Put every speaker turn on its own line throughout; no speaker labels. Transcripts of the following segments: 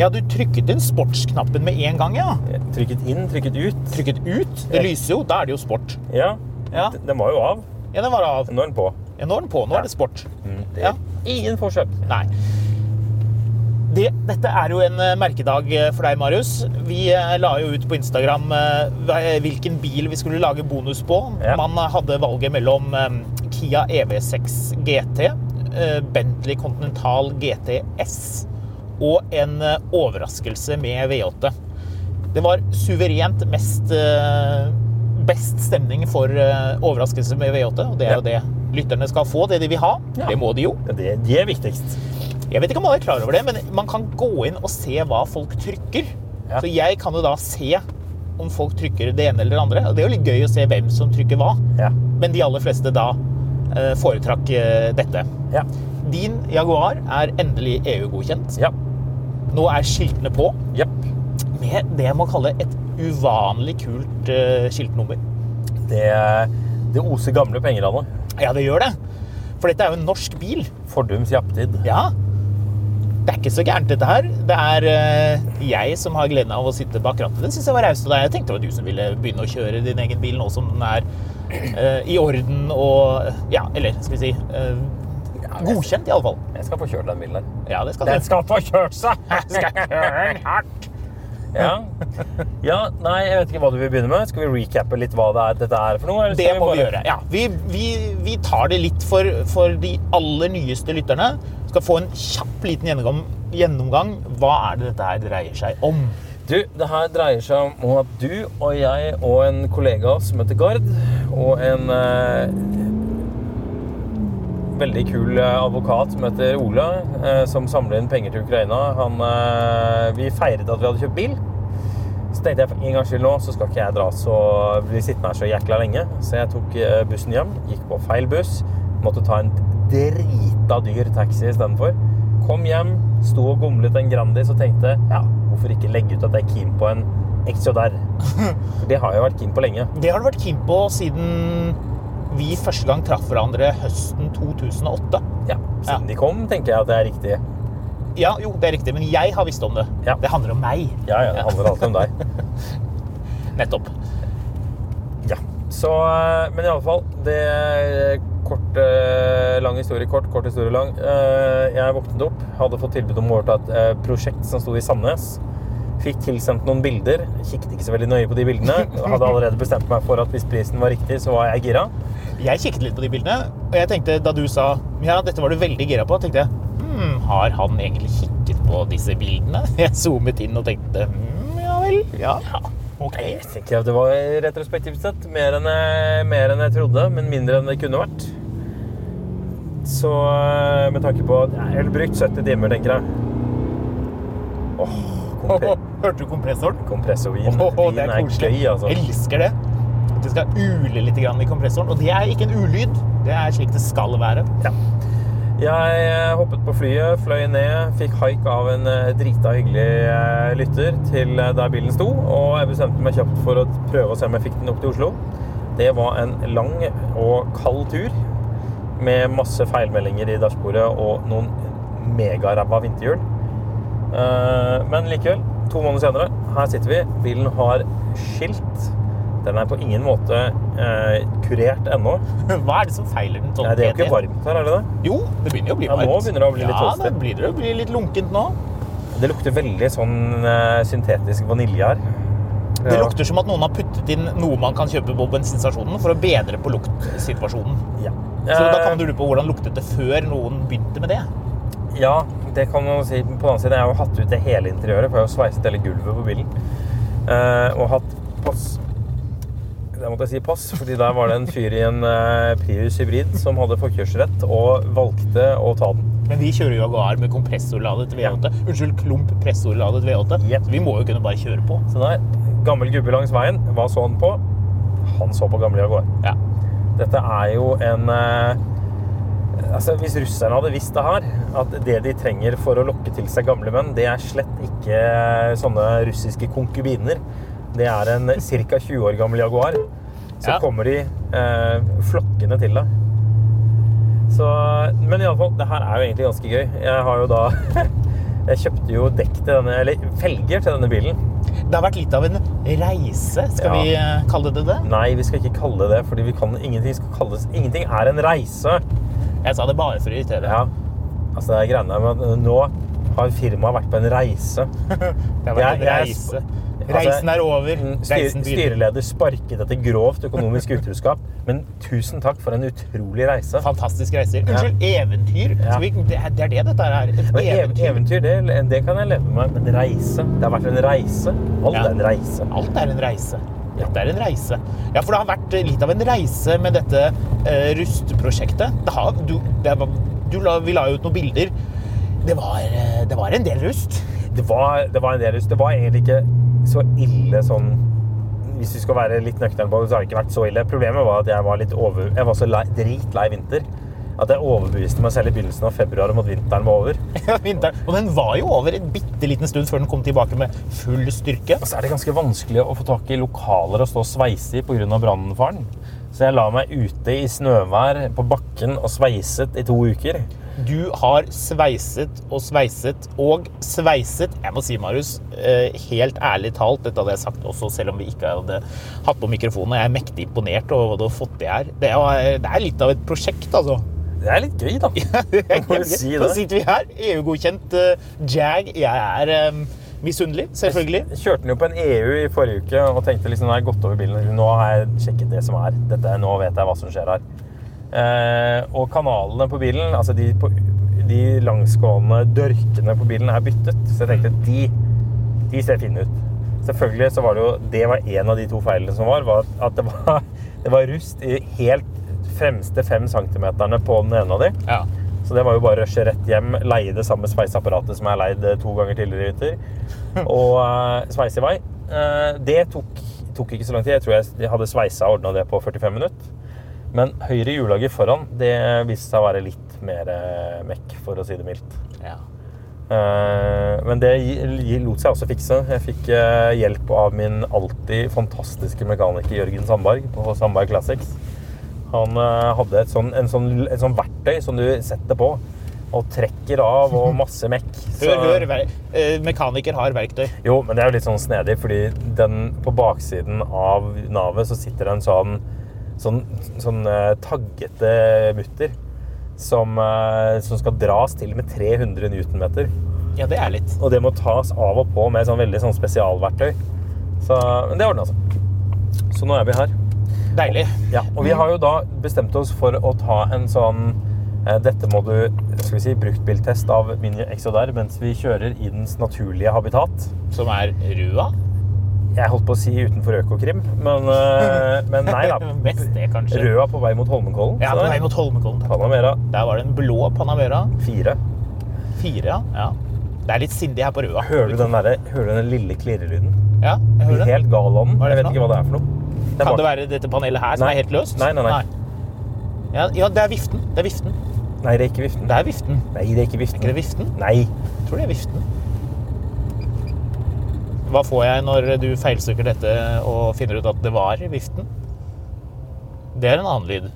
Ja, du trykket inn sportsknappen med en gang, ja.
Trykket inn, trykket ut.
Trykket ut. Det lyser jo. Da er det jo sport.
Ja,
Ja,
den var jo av.
ja den var av.
Nå er den på.
Ja, nå er den på. Nå er det sport.
Det
Ja.
er ingen forskjell.
Nei. Det, dette er jo en eh, merkedag eh, for deg, Marius. Vi eh, la jo ut på Instagram eh, hvilken bil vi skulle lage bonus på.
Ja.
Man hadde valget mellom eh, Kia EV6 GT, eh, Bentley Continental GTS og en eh, overraskelse med V8. Det var suverent mest eh, best stemning for eh, overraskelse med V8, og det er jo det lytterne skal få, det de vil ha.
Ja.
Det må de jo.
Ja, Det, de er viktigst.
Jeg vet ikke om alle er klar over det, men man kan gå inn og se hva folk trykker.
Ja.
Så jeg kan jo da se om folk trykker det ene eller det andre. Og det er jo litt gøy å se hvem som trykker hva. Men de aller fleste da foretrakk dette.
Ja.
Din Jaguar er endelig EU-godkjent.
Ja.
Nå er skiltene på
Yep.
med det jeg må kalle et uvanlig kult uh, skiltnummer.
Det, det oser gamle penger av det.
Ja, det gjør det. For dette er jo en norsk bil.
Fordums japptid.
Ja. Det er ikke så gærent, dette her. Det er uh, jeg som har gleden av å sitte bak rattet. Det syns jeg var raust av deg. Jeg tenkte det var du som ville begynne å kjøre din egen bil nå som den er uh, i orden og Ja, eller skal vi si godkjent, i alle fall.
Jeg skal få kjørt den bilen der.
Ja, det skal
Den skal få kjørt seg!
skal kjøre den hardt.
Ja. ja, nei, jeg vet ikke hva du vil begynne med. Skal vi recappe litt hva det er, dette er for noe?
Det
skal
må vi
bare-
gjøre. Ja, vi, vi, vi tar det litt for, for de aller nyeste lytterne. Skal få en kjapp liten gjennomgang. gjennomgang. Hva er det dette her dreier seg om?
Du, det her dreier seg om at du og jeg og en kollega som heter Gard, og en eh, veldig kul eh, advokat som heter Ola, eh, som samler inn penger til Ukraina, han, eh, vi feiret at vi hadde kjøpt bil. Så tenkte jeg for en gangs skyld nå så skal ikke jeg dra så bli sittende her så jækla lenge. Så jeg tok bussen hjem, gikk på feil buss, måtte ta en drita dyr taxi istedenfor. Kom hjem, sto og gomlet en Grandis og tenkte ja, hvorfor ikke legge ut at jeg er keen på en? For det har jeg vært keen på lenge.
Det har du vært keen på siden vi første gang traff hverandre høsten 2008.
Ja, Siden de kom, tenker jeg at det er riktig.
Ja, jo, det er riktig, men jeg har visst om det.
Ja.
Det handler om meg.
Ja, ja, det handler alltid om deg.
Nettopp.
Ja. Så, eh, men i alle fall, det er kort, eh, lang historie kort, kort historie lang. Eh, Jeg våknet opp, hadde fått tilbud om å overta et prosjekt som sto i Sandnes. Fikk tilsendt noen bilder. Kikket ikke så veldig nøye på de bildene. Hadde allerede bestemt meg for at hvis prisen var riktig, så var jeg gira.
Jeg kikket litt på de bildene, og jeg tenkte, da du sa ja, dette var du veldig gira på, tenkte jeg hm, har han egentlig kikket på disse bildene? Jeg zoomet inn og tenkte hm, ja vel, ja, ok.
Jeg tenker at det var retrospektivt sett mer enn, jeg, mer enn jeg trodde, men mindre enn det kunne vært. Så eh, med tanke på at Jeg har brukt 70 timer, tenker jeg. Åh, oh,
Hørte du kompressoren?
kompressorvin.
Oh,
oh,
det er
er gøy, altså.
Elsker det. Det skal ule litt i kompressoren. Og det er ikke en ulyd. Det er slik det skal være.
Ja. Jeg eh, hoppet på flyet, fløy ned, fikk haik av en eh, drita hyggelig eh, lytter til der bilen sto, og jeg bestemte meg kjapt for å prøve å se om jeg fikk den opp til Oslo. Det var en lang og kald tur med masse feilmeldinger i dashbordet og noen megaræva vinterhjul. Men likevel, to måneder senere, her sitter vi. Bilen har skilt. Den er på ingen måte eh, kurert ennå.
Hva er det som feiler den? sånn
Nei, det er jo ikke varmt her, er det det?
Jo, det begynner jo å bli
Ja,
varmt.
nå begynner det å bli litt
Ja, det blir det å bli litt lunkent nå.
Det lukter veldig sånn eh, syntetisk vanilje her.
Det
Ja.
lukter som at noen har puttet inn noe man kan kjøpe på bensinstasjonen for å bedre på luktsituasjonen.
Ja.
Så da
Eh,
kan du lure på hvordan luktet det før noen begynte med det.
Ja, det kan man si. På den annen side, jeg har jo hatt ut det hele interiøret, for jeg har jo sveiset hele gulvet på bilen. Eh, og hatt pass. Der måtte jeg si pass, fordi der var det en fyr i en eh, Prius hybrid som hadde forkjørsrett og valgte å ta den.
Men vi kjører jo Jaguar med kompressorladet V8. Unnskyld, klump pressorladet V8.
Yep.
Så vi må jo kunne bare kjøre på.
Så der, gammel gubbe langs veien, hva så han på? Han så på gamle Jaguar.
Ja.
Dette er jo en eh, Altså, Hvis russerne hadde visst det her, at det de trenger for å lokke til seg gamle menn, det er slett ikke eh, sånne russiske konkubiner. Det er en ca. 20 år gammel Jaguar. Så
Ja.
kommer de eh, flokkende til deg. Så, men iallfall, det her er jo egentlig ganske gøy. Jeg har jo da Jeg kjøpte jo dekk til denne, eller felger til denne bilen.
Det har vært litt av en reise, skal
Ja.
vi eh, kalle det det?
Nei, vi skal ikke kalle det det, fordi vi kan, ingenting skal kalles Ingenting er en reise.
Jeg sa det bare for å irritere.
Ja. Altså, det er greiene med at nå har firmaet vært på en reise.
Det har vært
Jeg-
en
jeg-
reise.
Altså,
Reisen er over.
Mm,
Reisen
Styr, styreleder sparket etter grovt økonomisk utroskap. Men tusen takk for en utrolig reise.
Fantastisk reiser. Unnskyld, eventyr.
Ja.
Så vi, det, er, det det dette er. Et eventyr.
Eventyr, det, det kan jeg leve med. Men reise Det har vært en reise. Alt
Ja.
er en reise.
Alt er en reise. Dette er en reise. Ja, for det har vært litt av en reise med dette uh, rustprosjektet. Det har, du, det du la, vi la ut noen bilder. Det var, eh, det var en del rust.
Det var, det var en del rust. Det var egentlig ikke så ille sånn Hvis vi skal være litt nøkterne på det, så har det ikke vært så ille. Problemet var at jeg var litt over Jeg var så lei, dritlei vinter. At jeg overbeviste meg selv i begynnelsen av februar om at vinteren var over.
Ja, Vinteren. Og den var jo over en bitte liten stund før den kom tilbake med full styrke.
Og så er det ganske vanskelig å få tak i lokaler å stå og sveise i pga. brannfaren. Så jeg la meg ute i snøvær på bakken og sveiset i to uker.
Du har sveiset og sveiset og sveiset. Jeg må si, Marius, eh, helt ærlig talt, dette hadde jeg sagt også selv om vi ikke hadde hatt på mikrofonen. Jeg er mektig imponert over hva du har fått til her. Det er, det er litt av et prosjekt, altså.
Det er litt gøy, da. Må jo si
Så
det.
sitter vi her, EU-godkjent uh, Jag. Jeg er um, misunnelig, selvfølgelig.
Jeg kjørte den jo på en EU i forrige uke og tenkte liksom, nå har jeg gått over bilen. Nå har jeg sjekket det som er. Dette, nå vet jeg hva som skjer her. Eh, og kanalene på bilen, altså de, på, de langsgående dørkene på bilen er byttet. Så jeg tenkte de, de ser fine ut. Selvfølgelig så var det jo Det var en av de to feilene som var, var at det var, det var rust i helt fremste fem centimeterne på den ene av de.
Ja.
Så det var jo bare å rushe rett hjem, leie det samme sveiseapparatet som jeg har leid eh, to ganger tidligere i vinter, og uh, sveise i vei. Eh, det tok, tok ikke så lang tid. Jeg tror jeg hadde sveisa og ordna det på 45 minutter. Men høyre hjullager foran det viste seg å være litt mer eh, mekk, for å si det mildt.
ja.
Eh, men det lot seg også fikse. Jeg fikk eh, hjelp av min alltid fantastiske mekaniker Jørgen Sandberg på Sandberg Classics. Han hadde et sånn, en sånn, et sånn verktøy som du setter på og trekker av, og masse mekk. Så-
Hør, hør. Mekaniker har verktøy.
Jo, men det er jo litt sånn snedig, fordi den, på baksiden av navet så sitter det en sånn, sånn, sånn uh, taggete mutter som, uh, som skal dras til med 300 newtonmeter.
Ja, det er litt.
Og det må tas av og på med sånn veldig sånn spesialverktøy. Så, men det ordna seg. Så nå er vi her.
Deilig.
Ja, og vi har jo da bestemt oss for å ta en sånn eh, dette må du skal vi si, bruktbiltest av Mini Exo der mens vi kjører i dens naturlige habitat.
Som er Rua.
Jeg holdt på å si utenfor Økokrim, men, eh, men nei da.
Best det, kanskje.
Røa på vei mot Holmenkollen.
Ja, på vei mot Holmenkollen.
Panamera
Der var det en blå Panamera.
Fire.
Fire, ja. ja. Det er litt sindig her på Røa.
Hører du den, der, hører du den lille klirrelyden?
Ja, jeg hører den.
Helt gal av den. Jeg vet ikke hva det er for noe. Det
Kan det være dette panelet her som
Nei.
er helt løst?
Nei, nei, nei.
Ja, ja, det er viften. Det er viften.
Nei, det er ikke viften.
Det er viften.
Nei, det er ikke viften.
Er ikke det viften?
Nei.
Jeg tror det er viften. Hva får jeg når du feilsøker dette og finner ut at det var viften? Det er en annen lyd.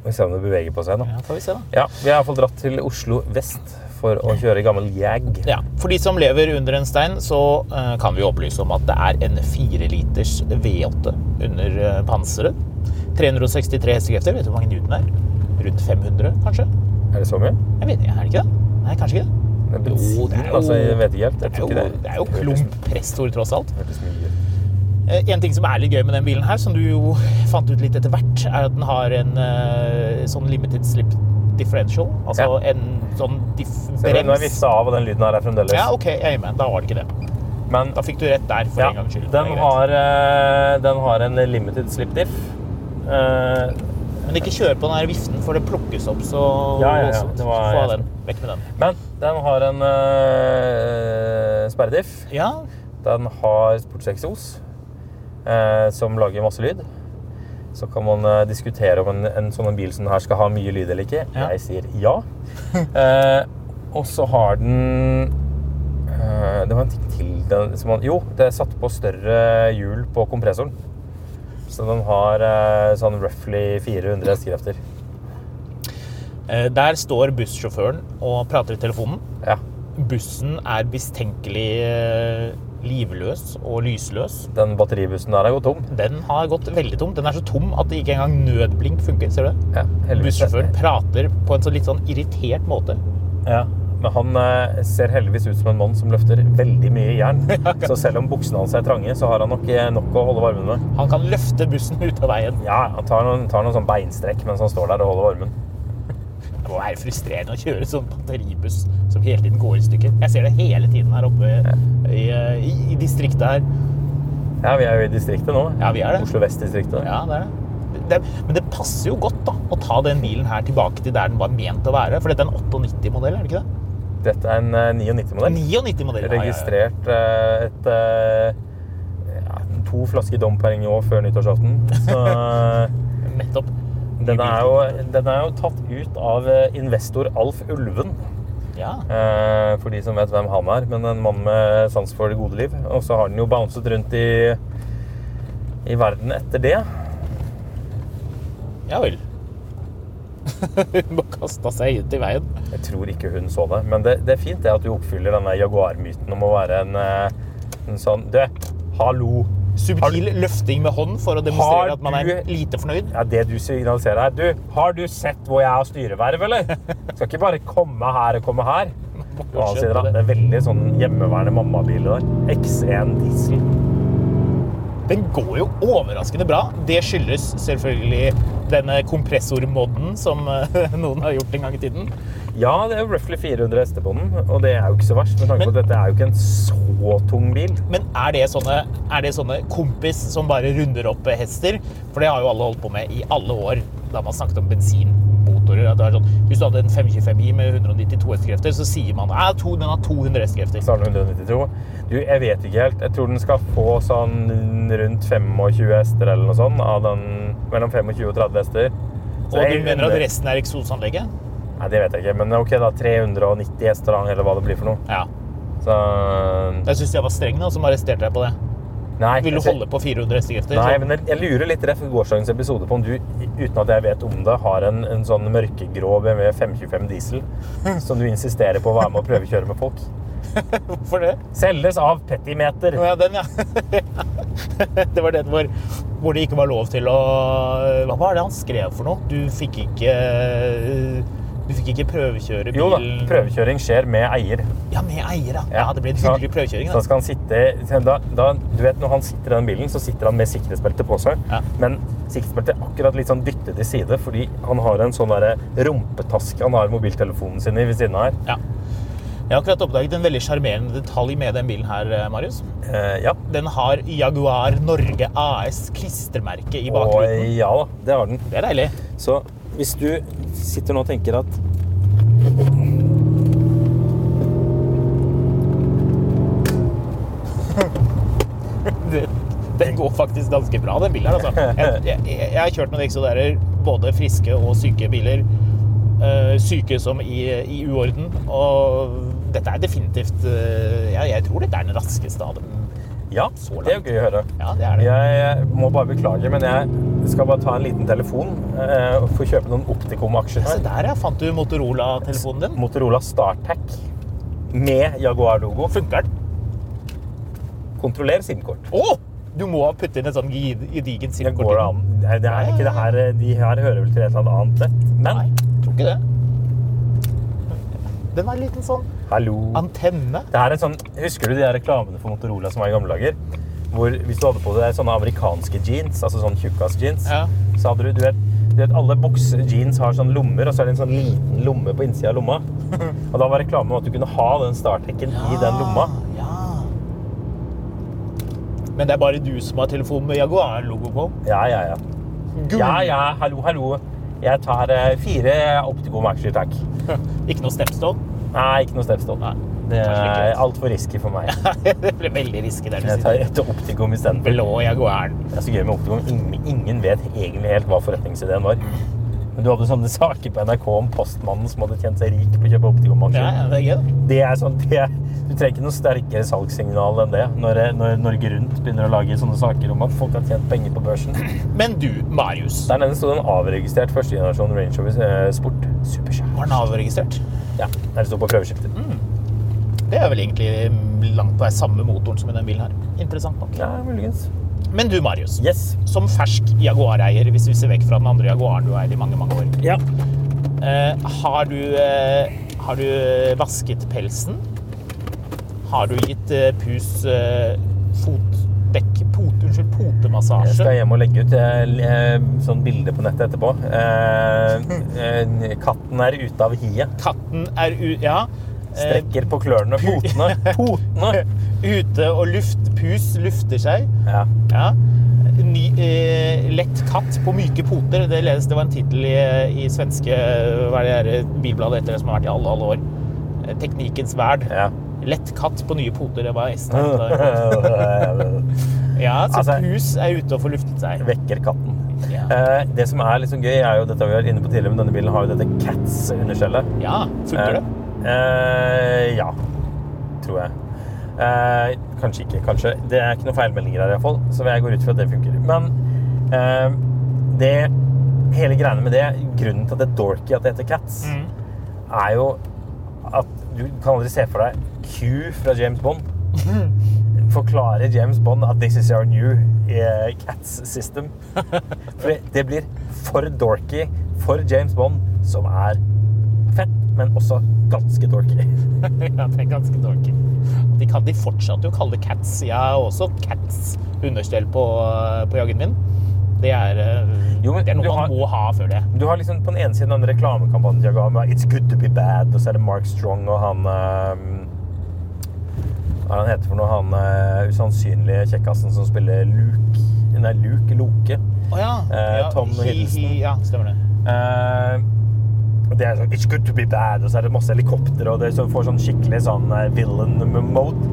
Må får se om det beveger på seg nå.
Ja, får vi se da.
Ja, vi har iallfall dratt til Oslo vest for å kjøre gammel Jag.
Ja, For de som lever under en stein, så eh, kan vi opplyse om at det er en 4 liters V8 under eh, panseret. 363 hestekrefter. Vet du hvor mange newton det er? Rundt 500, kanskje?
Er det så mye?
Jeg vet er det ikke det? Nei, kanskje ikke det.
Det er bensin,
Jo, det er jo-
altså, jeg vet ikke helt. Jeg tror ikke det.
det er jo klump pressord, tross alt.
Hørtes mye ut.
Eh, En ting som er litt gøy med den bilen her, som du jo fant ut litt etter hvert, er at den har en uh, sånn limited slip differential. Altså
Ja.
en sånn diff
Se, Nå er vifta av, og den lyden her er fremdeles.
Ja, OK, jeg er med. Da var det ikke det.
Men
Da fikk du rett der, for
ja,
en gangs skyld.
Den, har, uh, den har en limited slip diff. Eh,
Men ikke kjør på den her viften, for det plukkes opp så
Ja, ja, ja. Det var-
Få av den. Vekk med den.
Men den har en uh, sperrediff.
Ja,
Den har sportseksos uh, som lager masse lyd. Så kan man uh, diskutere om en, en sånn bil som den her skal ha mye lyd eller ikke.
Ja.
Jeg sier ja. uh, og så har den eh, Det var en ting til den, som man, Jo, det er satt på større hjul på kompressoren. Så den har eh, sånn roughly 400 hestekrefter.
Eh, Der står bussjåføren og prater i telefonen.
Ja.
Bussen er mistenkelig eh, livløs og lysløs.
Den batteribussen der har gått tom.
Den har gått veldig tom. Den er så tom at det ikke engang nødblink funker. Ser du det?
Ja.
Bussjåføren prater på en så litt sånn irritert måte.
Ja, men han eh, ser heldigvis ut som en mann som løfter veldig mye jern. Så selv om buksene hans er trange, så har han nok eh, nok å holde varmen med.
Han kan løfte bussen ut av veien.
Ja, han tar noen, tar noen sånn beinstrekk mens han står der og holder varmen.
Det må være frustrerende å kjøre sånn batteribuss som hele tiden går i stykker. Jeg ser det hele tiden her oppe i, i, i distriktet her.
Ja, vi er jo i distriktet nå.
Ja, vi er det.
Oslo vest-distriktet.
Ja, det er det. det. Men det passer jo godt da, å ta den bilen her tilbake til der den var ment å være. For dette er en 98-modell, er det ikke det?
Dette er en eh, 99-modell.
99-modell.
Registrert eh, et eh, ja, to flasker Dom Perignon før nyttårsaften. Så
Nettopp.
den, er jo, den er jo tatt ut av investor Alf Ulven.
Ja.
For de som vet hvem han er, men en mann med sans for det gode liv. Og så har den jo bouncet rundt i, i verden etter det.
Ja vel. Hun bare kasta seg ut i veien.
Jeg tror ikke hun så det, men det, det er fint det at du oppfyller denne Jaguar-myten om å være en, eh, en sånn Du, hallo!
Subtil løfting med hånd for å demonstrere at man er
du-
lite fornøyd.
Ja, Det du signaliserer her Du, har du sett hvor jeg har styreverv, eller? Skal ikke bare komme her og komme her. Det er veldig sånn hjemmeværende mammabil der. X1 diesel.
Den går jo overraskende bra. Det skyldes selvfølgelig denne kompressormodden som eh, noen har gjort en gang i tiden.
Ja, det er jo roughly 400 hester på den, og det er jo ikke så verst, med tanke på at dette er jo ikke en så tung bil.
Men er det, sånne, er det sånne kompis som bare runder opp hester? For det har jo alle holdt på med i alle år da man snakket om bensinmotorer. Det er sånn, hvis du hadde en 525i med 192 hestekrefter, så sier man at den har 200 hestekrefter.
Så har den 192. Jeg vet ikke helt. Jeg tror den skal få sånn rundt 25 hester eller noe sånt, av den mellom 25 og 30 hester. Så
Og du mener at resten er eksosanlegget?
Nei, det vet jeg ikke, men ok da, 390 hester eller hva det blir for noe.
Ja.
Så...
Jeg syns jeg var streng da, som arresterte deg på det.
Nei,
Vil du holde på 400 hestekrefter?
Nei, men jeg, jeg lurer litt rett gårsdagens episode på om du, uten at jeg vet om det, har en, en sånn mørkegrå BMW 525 diesel som du insisterer på å være med og prøvekjøre med folk.
Hvorfor det?
Selges av Petimeter.
Ja, den, ja. det var den hvor, hvor det ikke var lov til å Hva var det han skrev for noe? Du fikk ikke Du fikk ikke prøvekjøre
Jo da, prøvekjøring skjer med eier.
Ja, med eier, ja. ja. Det blir en
Så-
hyggelig prøvekjøring.
Så
Da.
skal han sitte da, da, Du vet, når han sitter i den bilen, så sitter han med sikkerhetsbelte på seg.
Ja.
Men sikkerhetsbeltet er akkurat litt sånn dyttet til side, fordi han har en sånn rumpetaske han har mobiltelefonen sin i ved siden av her.
Ja. Jeg har akkurat oppdaget en veldig sjarmerende detalj med den bilen her, eh, Marius.
Eh, ja.
Den har Jaguar Norge AS klistremerke i
bakgrunnen.
bakruten.
ja da, det har den.
Det er deilig.
Så hvis du sitter nå og tenker at
Det, den går faktisk ganske bra, den bilen her. Altså. Jeg, jeg, jeg har kjørt noen Exoderer, både friske og syke biler. eh, syke som i, i uorden. Og dette er definitivt eh, ja, Jeg tror dette er den raskeste av dem.
Ja, det er jo gøy å høre.
Ja, det er det.
Jeg må bare beklage, men jeg skal bare ta en liten telefon eh, og få kjøpe noen Opticom-aksjer
Se der, ja. Fant du Motorola-telefonen din?
Motorola StarTac med Jaguar-logo.
Funker den?
Kontroller SIM-kort.
Å! Du må ha putte inn et sånn gedigent
Det går det Det er ikke det her, de her hører vel til et eller annet nett.
Nei,
jeg
tror ikke det. Den var en liten sånn
hallo.
antenne.
Det her er sånn, Husker du de reklamene for Motorola som var i gamle dager? Hvor hvis du hadde på deg sånne amerikanske jeans, altså sånn tjukkas-jeans,
Ja.
så hadde du Du vet, du vet alle bukse-jeans har sånn lommer, og så er det en sånn liten lomme på innsida av lomma. Og da var reklamen at du kunne ha den startekken i den lomma.
Ja. Men det er bare du som har telefon med Jaguar-logo på.
Ja, ja, ja. Ja, ja, hallo, hallo. Jeg tar eh, fire Opticom-aksjer, takk.
Ikke noe Stepstone.
Nei, ikke noe Stepstone. Det er altfor risky for meg.
det ble veldig risky der du
Jeg tar et Opticom istedenfor.
Blå Jaguaren.
Det er så gøy med Opticom. Ingen, ingen vet egentlig helt hva forretningsideen var. Men du hadde sånne saker på NRK om postmannen som hadde tjent seg rik på å kjøpe Opticom-aksjer.
Ja, det er.
Det er sånn, det, du trenger ikke noe sterkere salgssignal enn det når, når Norge Rundt begynner å lage sånne saker om at folk har tjent penger på børsen.
Men du, Marius.
Der nede sto det en avregistrert førstegenerasjon Range Rover eh, Sport Supercharge.
Var den avregistrert?
Ja, der det sto på prøveskifter.
Det er vel egentlig langt på vei samme motoren som i den bilen her. Interessant nok.
Ja, muligens.
Men du, Marius.
Yes.
Som fersk Jaguar-eier, hvis vi ser vekk fra den andre Jaguaren du har eid i mange, mange år.
Ja.
Eh, har, du, eh, har du vasket pelsen? Har du gitt eh, pus eh, fotdekk, pot, unnskyld,
Jeg skal hjem og legge ut eh, sånn bilde på nettet etterpå. Eh, eh, katten er ute av hiet.
Katten er u... Ja. Eh,
Strekker på klørne. Potene. Potene!
Ute og luft, pus lufter seg.
Ja.
Ja. Ny, eh, lett katt på myke poter. Det, ledes, det var en tittel i, i svenske hva er det her, bilbladet etter det som har vært i alle, alle år. Eh, Teknikkens verd.
ja.
Lett katt på nye poter. Det var S-tegn. Ja, så
Altså-
pus er ute og får luftet seg.
Vekker katten.
Ja.
Eh, det som er sånn gøy, er jo dette vi var inne på tidligere, men denne bilen har jo dette Cats-underskjellet.
Ja, funker det?
Eh, ja, tror jeg. Eh, kanskje ikke, kanskje. Det er ikke noen feilmeldinger her iallfall, så jeg går ut fra at det funker. Men eh, det Hele greiene med det, grunnen til at det er dorky at det heter Cats,
Mm.
er jo at du kan aldri se for deg Q fra James Bond. Forklare James Bond at this is our new eh, Cats system. For det, det blir for dorky for James Bond, som er fett, men også ganske dorky.
ja, det er ganske dorky. De, kan, de fortsatte jo å kalle det cats. Jeg har også cats understell på, på jaggen min. Det er, eh,
Jo,
det er noe
har,
man må ha før det.
Du har liksom på den ene siden den reklamekampanjen jeg Jaguar med It's good to be bad, og så er det Mark Strong og han ehm, Hva han heter for noe? Han uh, usannsynlige kjekkasen som spiller Luke Nei, Luke Loke.
Oh, ja.
Eh, Tom
ja,
Hiddleston.
hi- Ja, stemmer det.
Eh, og det er sånn It's good to be bad, og så er det masse helikopter, og det så får sånn skikkelig sånn eh, villain-mode.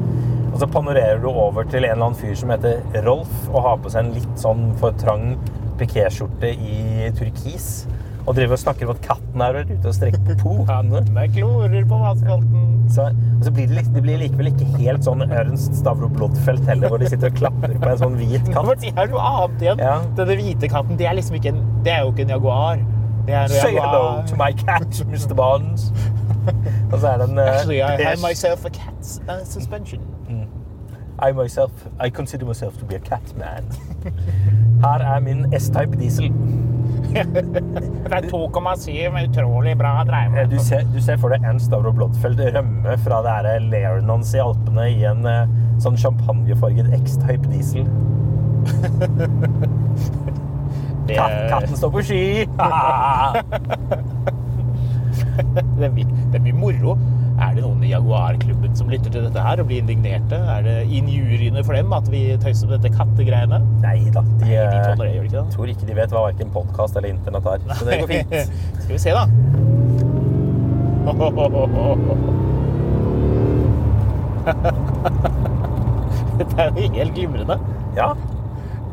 Og så panorerer du over til en eller annen fyr som heter Rolf, og har på seg en litt sånn for trang pikéskjorte i turkis. Og driver og snakker om at katten er ute og strekker på potene.
Med klorer på asfalten.
Så, og så blir det, det blir likevel ikke helt sånn Ernst Stavro Blodfelt heller, hvor de sitter og klapper på en sånn hvit
For
katt.
det er noe annet igjen.
Ja.
Denne hvite katten, det er liksom ikke en, det er jo ikke en jaguar. En
Say
jaguar.
hello to my cat, Mr. Bonds. Og så er det en eh,
Actually, I have myself a cat uh, suspension.
I myself, I consider myself to be a cat man. Her er min S-type diesel.
Det er 2,7 med utrolig bra dreiemål.
Du ser, du ser for deg Ernst Stavro Blodfeldt rømme fra det her i Alpene i en eh, sånn champagnefarget X-type diesel.
Det,
katten står på ski!
det, blir, det mye moro. Er det noen i Jaguar-klubben som lytter til dette her og blir indignerte? Er det injuriene for dem at vi tøyser med dette kattegreiene?
Nei da, de,
De
eh,
tåler det, gjør de ikke det?
tror ikke de vet hva hverken podkast eller internett er. Så det går fint.
Skal vi se, da. Dette er jo helt glimrende.
Ja,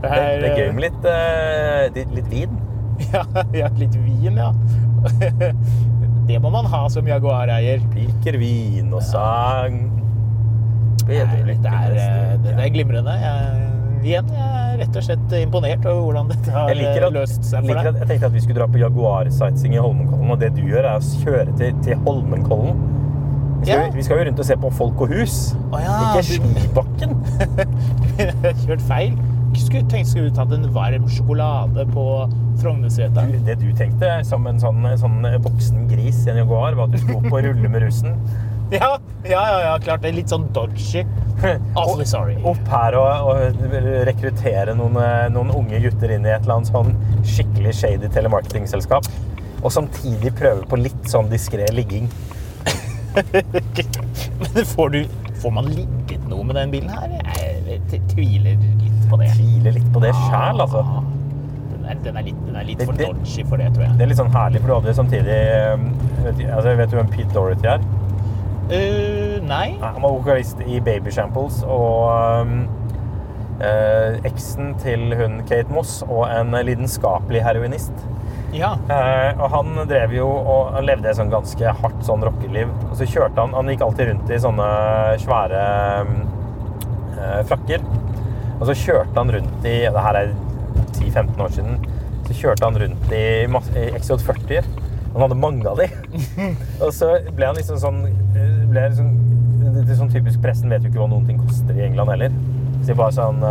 Det
det, det er gøy med litt, uh, litt, vin.
Ja, ja, litt vin, ja. Det må man ha som Jaguar-eier.
Piker vin og sang. Bedre
Nei, Det er, eh, det det er glimrende. Jeg, igjen, jeg er rett og slett imponert over hvordan dette har eh,
at,
løst seg for
liker at
deg.
jeg tenkte at vi skulle dra på Jaguar-sightseeing i Holmenkollen, og det du gjør, er å kjøre til, til Holmenkollen. Vi skal,
Ja.
vi skal jo rundt og se på folk og hus,
oh, ja,
ikke skibakken.
Kjørt feil. Skulle tenkt skulle tatt en varm sjokolade på Frognersetra.
Det du tenkte som en sånn, sånn voksen gris i en Jaguar, var at du skulle opp og rulle med russen.
Ja, ja, ja, ja, klart. Det er litt sånn dodgy. Awfully sorry.
Opp her og, og rekruttere noen, eh, noen unge gutter inn i et eller annet sånn skikkelig shady telemarketingselskap. Og samtidig prøve på litt sånn diskré ligging.
Men får, du, får man ligget noe med den bilen her? Jeg tviler litt på det.
Tviler litt på det sjæl, altså.
Den er, den er litt, den er litt
Det-
for dodgy for det, tror jeg.
Det er litt sånn herlig, for du hadde samtidig eh, vet, altså, Vet du hvem Pete Dorothy er?
Uh, nei.
Han var vokalist i Baby Shamples og um, eh, eksen til hun Kate Moss og en lidenskapelig heroinist.
Ja.
Eh, og han drev jo og levde et sånn ganske hardt sånn rockerliv. Og så kjørte han Han gikk alltid rundt i sånne svære eh, frakker. Og så kjørte han rundt i Det her er 10-15 år siden. Så kjørte han rundt i, i XJ40-er. Han hadde mange av de. og så ble han liksom sånn eh, ble liksom, det er sånn typisk Pressen vet jo ikke hva noen ting koster i England heller. Så de bare sånn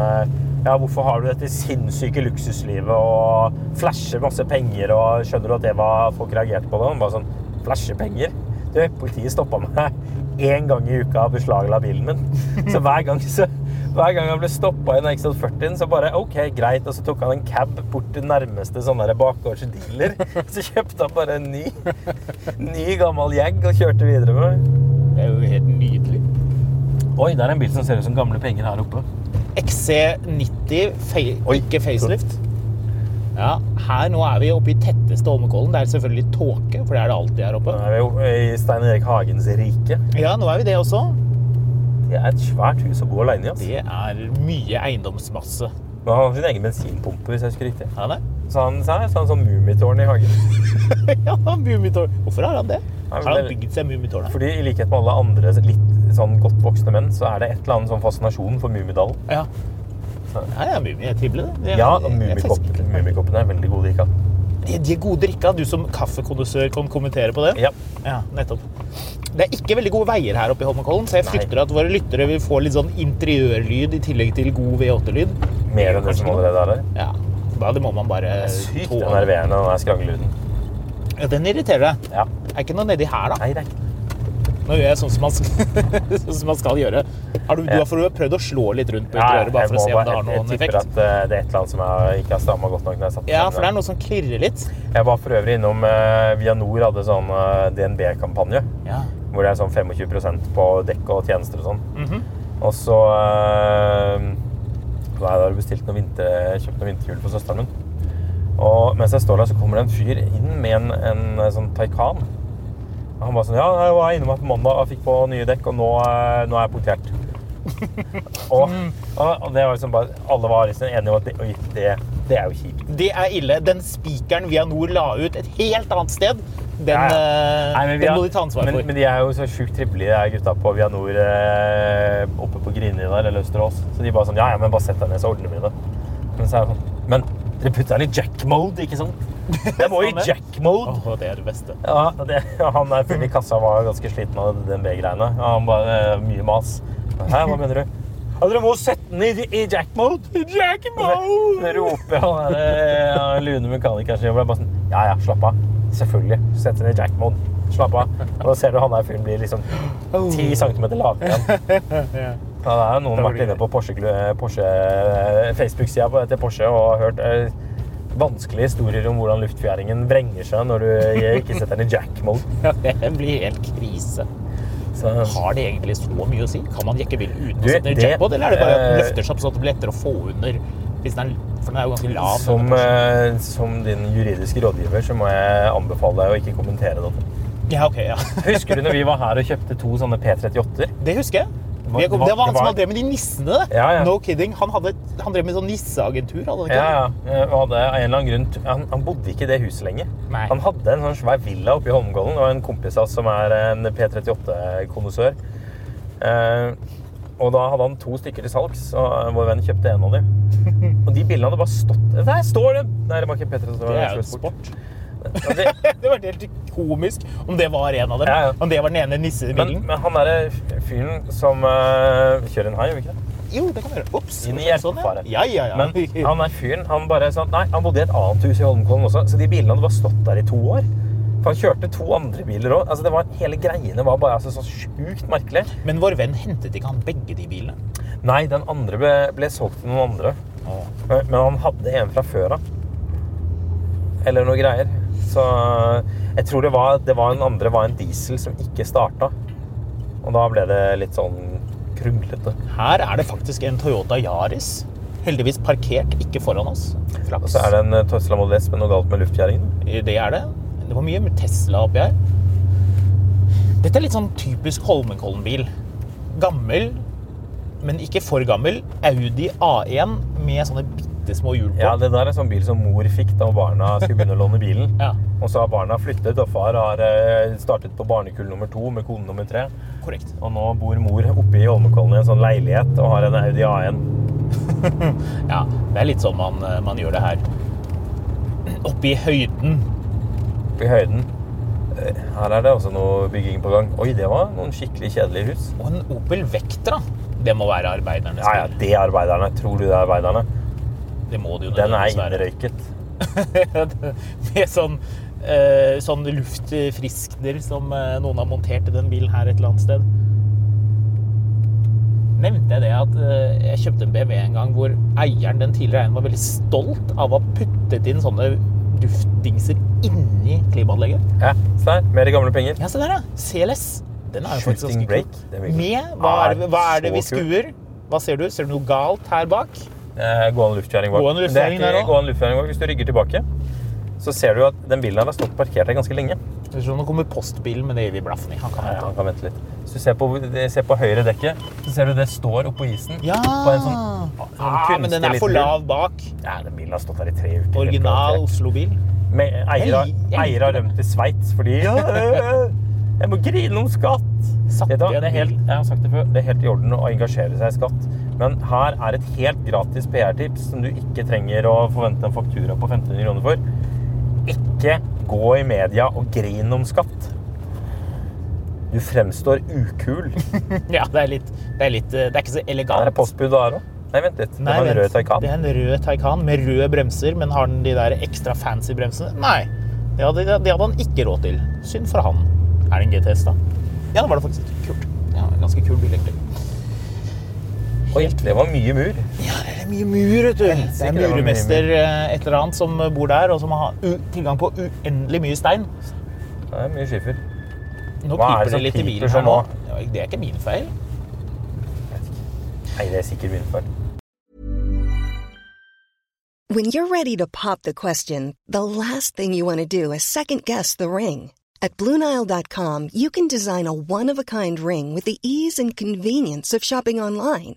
Ja, hvorfor har du dette sinnssyke luksuslivet og flasher masse penger og Skjønner du at det var folk reagerte på det? Han bare sånn Flashe penger? Du, politiet stoppa meg én gang i uka og beslagla bilen min. Så hver gang, så, hver gang han ble stoppa i den XL40-en, så bare OK, greit. Og så tok han en cab bort til nærmeste sånn bakgårdsdealer. Så kjøpte han bare en ny, ny gammel Jag og kjørte videre med.
Det er jo helt nydelig.
Oi, det er en bil som ser ut som gamle penger her oppe.
XC90,
Oi.
ikke facelift. Ja, her nå er vi oppe i tetteste Holmenkollen. Det er selvfølgelig tåke, for det er det alltid her oppe.
Nå er vi jo i Stein Erik Hagens rike.
Ja, nå er vi det også.
Det er et svært hus å bo alene i. Altså.
Det er mye eiendomsmasse.
Men han har sin egen bensinpumpe, hvis jeg husker riktig.
Ja, det?
Så han så er sånn, mummitårn i hagen.
ja, Mummitårn. Hvorfor har han det?
Nei,
Har han bygd seg Mummitårnet?
Fordi i likhet med alle andre litt sånn godt voksne menn, så er det et eller annet sånn fascinasjon for Mummidalen.
Ja. Ja, ja, Mummi er trivelig, det.
Ja. Mummikoppene er veldig gode drikka.
De de er gode drikka. Du som kaffekondisør kan kommentere på det.
Ja.
Ja, nettopp. Det er ikke veldig gode veier her oppe i Holmenkollen, så jeg
Nei.
frykter at våre lyttere vil få litt sånn interiørlyd i tillegg til god V8-lyd.
Mer enn det som allerede er der.
Ja, da det må man bare
Sykt
tåle.
enerverende, den der skrangelyden.
Ja, den irriterer deg.
Ja.
Er ikke noe nedi her, da?
Nei, det er ikke
Nå gjør jeg sånn som man sånn som man skal gjøre. Har du, du har for du har prøvd å slå litt rundt på
Ja,
bare for å se om det har noen effekt?
Jeg tipper at eh, det er et eller annet som jeg ikke har stramma godt nok når jeg satte
Ja, for det er noe som klirrer litt.
Jeg var for øvrig innom uh, Vianor hadde sånn uh, DNB-kampanje.
Ja.
Hvor det er sånn 25% på dekk og tjenester og sånn.
Mhm.
Og så uh, var jeg der og bestilte noe vinter, kjøpt noen vinterhjul for søsteren min. Og mens jeg står der, så kommer det en fyr inn med en, en, en sånn Taycan. Han bare sånn Ja, jeg var innom på mandag og fikk på nye dekk, og nå, eh, nå er jeg punktert. og, og, og det var liksom bare Alle var liksom enige om at det, oi, det, det er jo kjipt.
Det er ille. Den spikeren Vianor la ut et helt annet sted, den,
Ja, ja.
eh,
Nei, men,
den
har-
må de ta ansvar for.
men de er jo så sjukt trivelige, de gutta på Vianor eh, oppe på Grini der, eller Østerås. Så de bare sånn Ja, ja, men bare sett deg ned, så ordner vi det. Men så er jeg sånn Men dere putter den i jack-mode, ikke sant? Den må i jack-mode!
Åh, det er det beste.
Ja, det, han der fyren i kassa var ganske sliten av den B-greiene. Ja, Han bare eh, Mye mas. Hæ, hva mener du? Ja, dere må sette den i, i jack-mode!
Jack-mode!
Det roper han ja, lune mekanikeren sin. Bare sånn Ja, ja, slapp av. Selvfølgelig. Sett den i jack-mode. Slapp av. Og da ser du han der fyren blir liksom 10 cm lavere igjen. Ja, det er jo noen vært inne på Porsche, Porsche Facebook-sida til Porsche og hørt eh, vanskelige historier om hvordan luftfjæringen vrenger seg når du ikke setter den i jack-mode.
Ja, det blir helt krise.
Så
Har det egentlig så mye å si? Kan man jekke bilen uten
Du,
å sette den i jackpot, eller er det bare at den
eh,
løfter seg opp sånn at det blir lettere å få under? Hvis den er, for den er jo ganske lav.
som, eh, som din juridiske rådgiver så må jeg anbefale deg å ikke kommentere dette.
Ja, ok, ja.
Husker du når vi var her og kjøpte to sånne P38-er?
Det husker jeg. Det var, det var han som hadde drev med de nissene.
Ja, ja.
No kidding. Han, hadde, han drev med sånn nisseagentur. hadde ikke
Ja, ja. Og hadde en eller annen grunn han, han bodde ikke i det huset lenger.
Nei.
Han hadde en sånn svær villa oppe i Holmgollen Og en kompis av oss som er en P38-kondisør. Eh, og da hadde han to stykker til salgs, og vår venn kjøpte en av dem. Og de bildene hadde bare stått Der står de! Nei, det var ikke P38.
Det er jo sport.
Det,
Det var helt komisk om det var en av dem.
Ja, ja.
Om det var den ene
men,
nissebilen.
men han derre fyren som uh, kjører en hai, gjør vi ikke det?
Jo, det kan gjøre. Ops.
Inn i
sånn,
hjertefare.
ja. Ja, ja.
Men han er fyren, han bare sånn Nei, han bodde i et annet hus i Holmenkollen også, så de bilene hadde bare stått der i to år. For han kjørte to andre biler òg. Altså, det var- hele greiene var bare altså, så sjukt merkelig.
Men vår venn hentet ikke han begge de bilene?
Nei, den andre ble, ble solgt til noen andre. Men men han hadde en fra før av. Eller noe greier. Så jeg tror det var, det var en andre var en diesel som ikke starta. Og da ble det litt sånn kruglete.
Her er det faktisk en Toyota Yaris. Heldigvis parkert, ikke foran oss.
Og så er det en eh, Tesla Model S med noe galt med luftgjæringen.
Det er det. Det var mye med Tesla oppi her. Dette er litt sånn typisk Holmenkollen-bil. Gammel, men ikke for gammel. Audi A1 med sånne bitte små hjul på.
Ja, det der er sånn bil som mor fikk da barna skulle begynne å låne bilen.
Ja.
Og så har barna flyttet, og far har eh, startet på barnekull nummer to med kone nummer tre.
Korrekt.
Og nå bor mor oppe i Holmenkollen i en sånn leilighet og har en Audi A1.
Ja, det er litt sånn man, man gjør det her. Oppe i høyden.
Oppe i høyden. Eh, Her er det også noe bygging på gang. Oi, det var noen skikkelig kjedelige hus.
Og en Opel Vectra. Det må være arbeidernes
Ja, ja, det er arbeiderne. Tror du det er arbeiderne?
Det må det jo
Den er innrøyket.
Med sånn, eh, sånn luftfriskner som eh, noen har montert i den bilen her et eller annet sted. Nevnte jeg det at eh, jeg kjøpte en BMW en gang hvor eieren, den tidligere eieren var veldig stolt av å ha puttet inn sånne luftdingser inni klimaanlegget?
Ja, se der. Mer gamle penger.
Ja, se der, ja. CLS. Den er jo faktisk ganske kul. Med, hva er, det, hva er det vi skuer? Hva ser du? Ser du noe galt her bak?
Eh, Gående luftkjøring bak.
Gående luftkjøring
det er
der
ikke
også.
gående luftkjøring bak. Hvis du rygger tilbake, så ser du at den bilen har stått parkert her ganske lenge.
Det er sånn, Nå kommer postbilen, men det vi blaffen. Han kan
Ja,
vente.
han kan vente litt. Hvis du ser på, ser på høyre dekket, så ser du det står oppå isen.
Ja!
På en sånn, sånn
ah, men den er for lav bak.
Ja, den bilen har stått her i tre uker.
Original Oslo-bil.
Med eier, har- eier rømt til Sveits fordi ja, øh, Jeg må grine om skatt!
Satt
Vet du det er helt, jeg har sagt det før, det er helt i orden å engasjere seg i skatt. Men her er et helt gratis PR-tips som du ikke trenger å forvente en faktura på 1500 kroner for. Ikke gå i media og grin om skatt. Du fremstår ukul.
Ja, det er litt Det er, litt, det er ikke så
Er
elegant.
det postbud der òg? Nei, vent litt. Det
Nei,
var en
vent. Det er en rød Taycan med røde bremser, men har den de der ekstra fancy bremsene? Nei. Det hadde, det hadde han ikke råd til. Synd for han. Er det en GTS, da? Ja, det var det faktisk. Kult. Ja, ganske kul bil, egentlig.
Oi, det var mye mur.
Ja, det er mye mur, vet du. Det er murmester eh, et eller annet som bor der, og som har u tilgang på uendelig mye stein.
Det er mye skifer.
Nå
Hva er det
piper det
som
litt i bilen
sånn
her nå.
nå?
Det er ikke min feil.
Nei, det er sikkert min feil.
When you're ready to pop the question, the last thing you want to do is second guess the ring. At Bluenile.com, you can design a one of a kind ring with the ease and convenience of shopping online.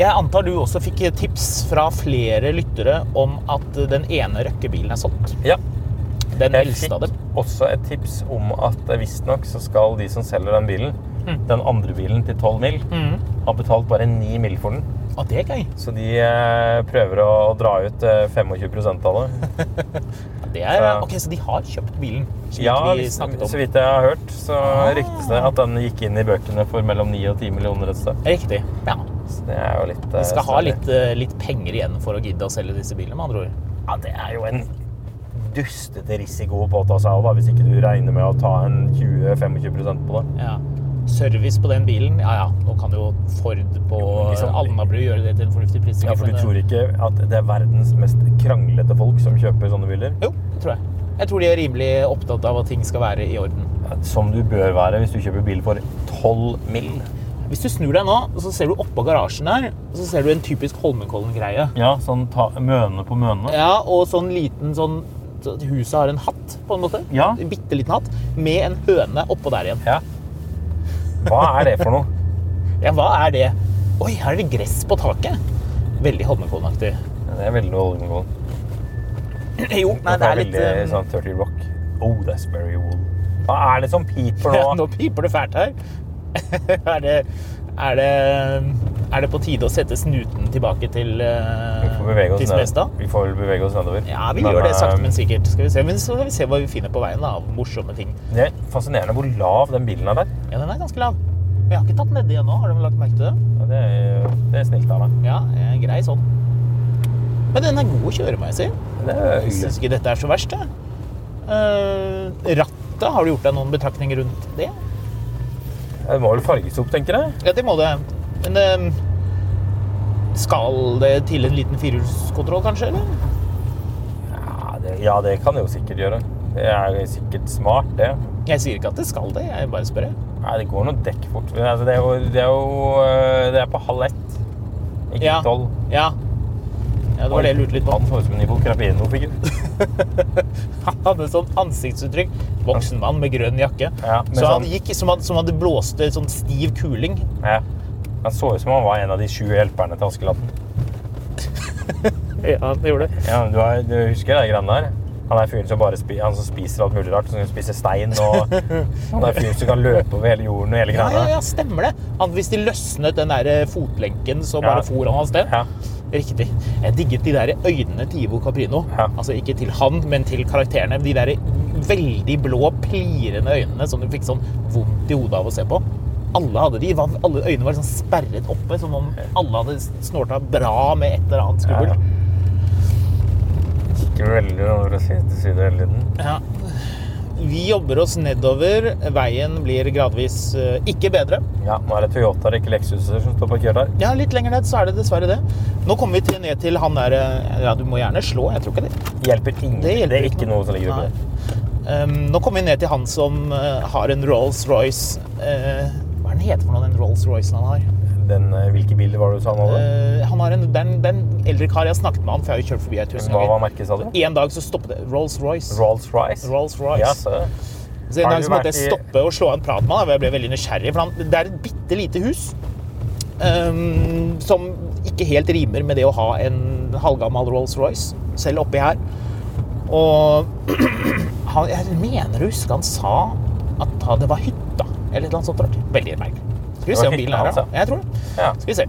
Jeg antar du også fikk tips fra flere lyttere om at den ene røkkebilen er solgt.
Ja.
Den
Jeg
eldste av
fikk,
dem.
også et tips om at eh, visstnok så skal de som selger den bilen, den andre bilen til 12 mil, ha betalt bare 9 mil for den.
Ah, det er gøy.
Så de eh, prøver å dra ut eh, 25 av det.
Det er,
Så-
ok, Så de har kjøpt bilen,
Ja,
vi
så vidt jeg har hørt, så ryktes det at den gikk inn i bøkene for mellom 9 og 10 millioner et sted.
Riktig. Ja.
Så det er jo litt
De
skal
skal ha litt, eh, litt penger igjen for å gidde å selge disse bilene, med andre ord.
Ja, det er jo en dustete risiko å påta seg da, hvis ikke du regner med å ta en 20-25% på det.
Ja. Service på den bilen, ja ja. Nå kan jo Ford på
liksom-
Alnabru gjøre det til en fornuftig pris.
Ja, for du tror ikke at det er verdens mest kranglete folk som kjøper sånne biler?
Jo, det tror jeg. Jeg tror de er rimelig opptatt av at ting skal være i orden.
Som du bør være hvis du kjøper bil for 12 mill.
Hvis du snur deg nå, så ser du oppå garasjen der, så ser du en typisk Holmenkollen-greie.
Ja, sånn ta, møne på møne.
Ja, og sånn liten sånn så at Huset har en hatt, på en måte.
Ja.
En bitte liten hatt. Med en høne oppå der igjen.
Ja. Hva er det for noe?
Ja, hva er det? Oi, her er det gress på taket. Veldig Holmenkollen-aktig.
Det er veldig Holmenkollen.
Jo, nei, det er litt
veldig
eh,
sånn 30 Rock. Oh, that's very wool. Hva er det som piper nå?
Ja,
nå
piper det fælt her. er, det, er, det, er det på tide å sette snuten tilbake til,
får
til. Smestad?
Vi får vel bevege oss nedover.
Ja, vi
Men,
gjør det sakte,
eh,
men sikkert. Skal vi se. Men så skal vi se hva vi finner på veien da, av morsomme ting.
Det er fascinerende hvor lav den bilen er der.
Ja, den er ganske lav. Vi har ikke tatt den nedi ennå. Har du lagt merke til det?
Ja, det, er, det er snilt av deg.
Ja, eh, grei sånn. Men den er god å kjøre, må jeg si.
Det
Jeg syns ikke dette er så verst, jeg. Uh, rattet, har du gjort deg noen betraktninger rundt det?
Det må vel farges opp, tenker jeg.
Ja, det må det. Men eh, skal det til en liten firehjulskontroll, kanskje? eller?
Ja det, ja, det kan det jo sikkert gjøre. Det er sikkert smart, det.
Jeg sier ikke at det skal det, jeg bare spør. jeg.
Nei, det går noe dekk fort. Altså, det, er jo, det er jo øh, Det er på halv ett, ikke
Ja.
tolv.
Ja. Ja, det var det jeg lurte litt på.
Han så ut som en Ivo Crapino-figur.
Han hadde sånn ansiktsuttrykk. Voksen mann med grønn jakke.
Ja,
så han
sånn-
gikk som, han- som hadde blåst en sånn stiv kuling.
Ja. Han så ut som han var en av de sju hjelperne til Askeladden.
Ja, han gjorde det.
Ja, du, har, du husker de greiene der? Han er fyren som bare spi, han som spiser alt mulig rart. Som spiser stein. Og han er fyren som kan løpe over hele jorden og hele
Ja, ja, ja, stemmer det. Han, hvis de løsnet den der eh, fotlenken som
Ja.
bare for han av sted.
Ja.
Riktig. Jeg digget de der øynene til Ivo Caprino.
Ja.
Altså ikke til han, men til karakterene. De der veldig blå, plirende øynene som du fikk sånn vondt i hodet av å se på. Alle hadde de. Alle øynene var sånn sperret oppe, som om alle hadde snorta bra med et eller annet skummelt.
Ja, Kikker veldig over å si til side hele tiden.
Ja. Vi jobber oss nedover. Veien blir gradvis eh, ikke bedre.
Ja, nå er det Toyota, ikke Lexuser, som står parkert der.
Ja, litt lenger ned så er det dessverre det. Nå kommer vi til, ned til han der eh, Ja, du må gjerne slå. Jeg tror ikke det.
Hjelper ingen.
Det
Det, er
ikke noe.
noe som ligger oppi der.
Um, nå kommer vi ned til han som uh, har en Rolls-Royce uh, Hva er den heter for noe, den Rolls-Roycen han har?
Den, hvilke bilder var det du sa han hadde?
Eh, han har en, den, den eldre kar jeg har snakket med han, for jeg har jo kjørt forbi her tusen
Hva var merket, sa du?
En dag så stoppet det. Rolls-Royce.
Rolls-Royce?
Rolls-Royce.
Ja, så.
Så en dag så måtte jeg stoppe og slå en prat med han. Jeg ble veldig nysgjerrig, for han, det er et bitte lite hus. Um, som ikke helt rimer med det å ha en halvgammel Rolls-Royce, selv oppi her. Og han, jeg mener å huske han sa at det var hytta, eller annet sånt rart. Veldig merkelig. Skal vi se om bilen er her, da. Jeg tror det. Skal vi se.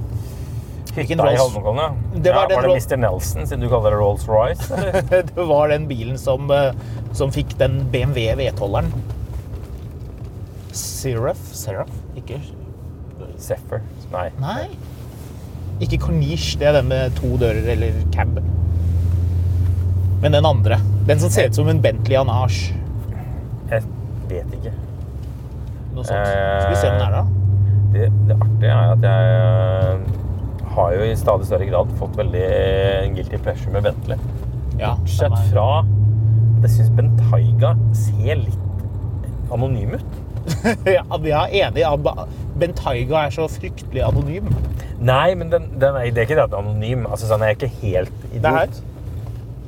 Hvilken
i
Rolls?
Holmenkollen, ja.
Det var
ja, var det Mr. Nelson, siden du kaller det Rolls-Royce?
Det var den bilen som, eh, som fikk den BMW V12-eren. Seraph? Seraph? Ikke
Zephyr? Nei.
Nei. Ikke Corniche. Det er den med to dører, eller cab. Men den andre. Den som ser ut som en Bentley Anage.
Jeg vet ikke.
Noe sånt. Skal vi se om den er da?
Det, det artige er at jeg eh, har jo i stadig større grad fått veldig guilty pleasure med Bentley.
Ja, Bortsett
fra at jeg syns Bentayga ser litt anonym ut.
ja, vi er Ba- Bentayga er så fryktelig anonym.
Nei, men den, den er, det er ikke det at den er anonym. Altså, sånn, jeg er ikke helt idiot.
Det er her.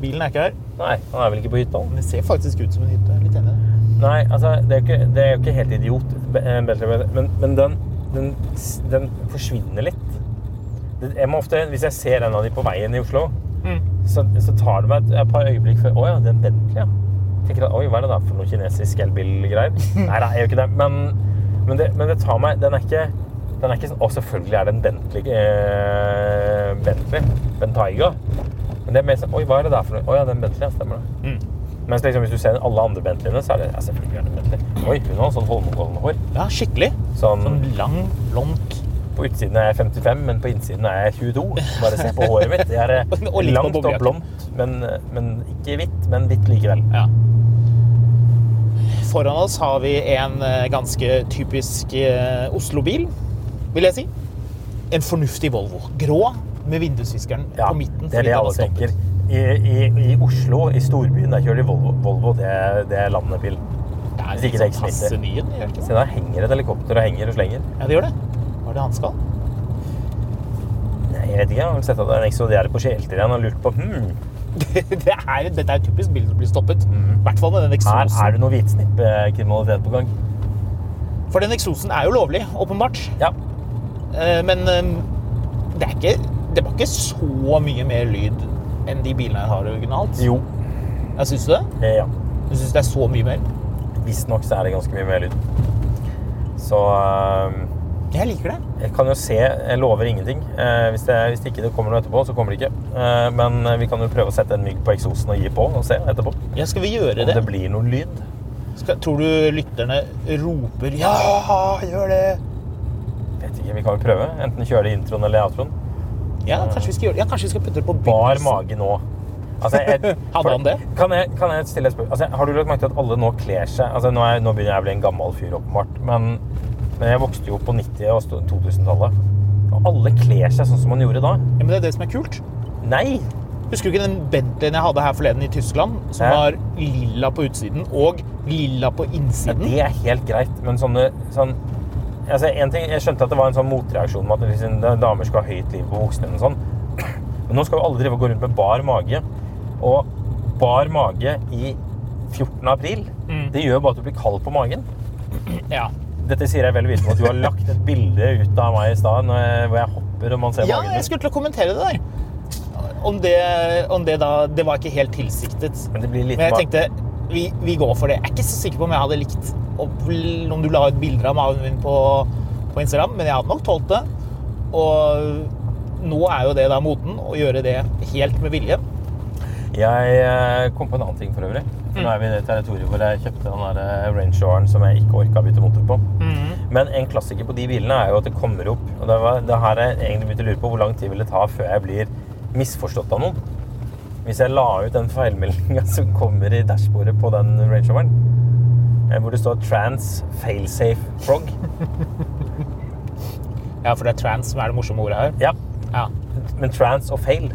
Bilen er ikke her.
Nei, han er vel ikke på hytta?
Den ser faktisk ut som en hytte. Litt enig.
Nei, altså, det er jo ikke, ikke helt idiot, eh, men, men den, den, den forsvinner litt. Det- Jeg må ofte, hvis jeg ser en av de på veien i Oslo,
Mm.
så, så tar det meg et, et par øyeblikk før Å ja, det er en Bentley, ja. tenker at oi, hva er det da for noe kinesisk elbilgreier? Nei, nei, jeg gjør ikke det. Men, men det. men det tar meg Den er ikke den er ikke sånn Å, selvfølgelig er det en Bentley eh, Bentley. Bentayga. Men det er mer sånn Oi, hva er det der for noe? Å ja, en Bentley, ja, stemmer det. Mens liksom, hvis du ser alle andre Bentleyene, så er det ja, selvfølgelig er det en Bentley. Oi, hun har sånn Holmenkollen-hår.
Ja, skikkelig.
Sånn,
Sånn lang, blondt
På utsiden er jeg 55, men på innsiden er jeg 22. Bare se på håret mitt. Det er eh,
Og
langt og blondt, men, men ikke hvitt. Men hvitt likevel.
Ja. Foran oss har vi en eh, ganske typisk eh, Oslo-bil, vil jeg si. En fornuftig Volvo. Grå med vindusviskeren
Ja,
på midten.
det er det alle tenker. I, i, I Oslo, i storbyen, der kjører de Volvo. Volvo det, det er landebil.
Det er
Hvis ikke
litt
det er
sånn passe nye, gjør ikke
Se, der henger et helikopter og henger og slenger.
Ja, det gjør det. Hva er det han skal?
Nei, jeg vet ikke. Jeg har sett at det er en Exodiere på Skjelter igjen og lurt på hmm,
det er, dette er et typisk bil som blir stoppet. I hvert fall med den
her er det noe hvitsnippkriminalitet på gang.
For den eksosen er jo lovlig, åpenbart.
Ja.
Eh, Men eh, det er ikke Det var ikke så mye mer lyd enn de bilene jeg har originalt.
Jo.
Jeg syns du det?
Eh, ja.
Du syns det er så mye mer?
Visstnok så er det ganske mye mer lyd. Så eh,
Jeg liker det.
jeg kan jo se Jeg lover ingenting. Eh, hvis, det, hvis det ikke det kommer noe etterpå, så kommer det ikke. Eh, men vi kan jo prøve å sette en mygg på eksosen og gi på og se etterpå.
Ja, skal vi gjøre
Om
det?
det blir noe lyd.
Skal, tror du lytterne roper 'ja, gjør det'?
Vet ikke, Vi kan jo prøve. Enten kjøre det i introen eller outroen.
Ja, kanskje vi skal gjøre det. Ja, kanskje vi skal putte det på
Bar
begynnelsen.
mage nå. Altså, jeg,
Hadde han det?
Kan jeg, kan jeg stille et spørsmål? Altså, har du lagt merke til at alle nå kler seg altså, nå, er, nå begynner jeg å bli en gammel fyr, åpenbart. Men, men jeg vokste jo på 90- og 2000-tallet. Og alle kler seg sånn som man gjorde da.
Ja, men det er det som er kult.
Nei!
Husker du ikke den Bentleyen jeg hadde her forleden i Tyskland? Som
Ja.
var lilla på utsiden og lilla på
Ja,
innsiden?
det er helt greit, men sånne sånn, altså, en ting, Jeg skjønte at det var en sånn motreaksjon med at liksom, damer skal ha høyt liv på buksene. sånn. Men nå skal jo alle drive og gå rundt med bar mage. Og bar mage i 14. april,
Mm.
det gjør bare at du blir kald på magen.
Ja.
Dette sier jeg vel vitende om at du har lagt et bilde ut av meg i stad hvor jeg hopper og man ser
ja,
magen
jeg skulle til å kommentere det der. Om det, om det da Det var ikke helt tilsiktet.
Men det blir litt
Men jeg tenkte vi, vi går for det. Jeg er ikke så sikker på om jeg hadde likt om du la ut bilder av magen min på, på Instagram, men jeg hadde nok tålt det. Og nå er jo det da moten å gjøre det helt med vilje.
Jeg eh, kom på en annen ting for øvrig. For
Mm.
Nå er vi i det territoriet hvor jeg kjøpte den der eh, Range Roveren som jeg ikke orka å bytte motor på.
Mm.
Men en klassiker på de bilene er jo at det kommer opp og det, var, det her jeg egentlig begynte å lure på hvor lang tid vil det ta før jeg blir misforstått av noen. Hvis jeg la ut den feilmeldinga som kommer i dashbordet på den Range Roveren, eh, hvor det står 'Trans Failsafe Frog'.
Ja, for det er trans som er det morsomme ordet her.
Ja,
Ja.
men trans og fail.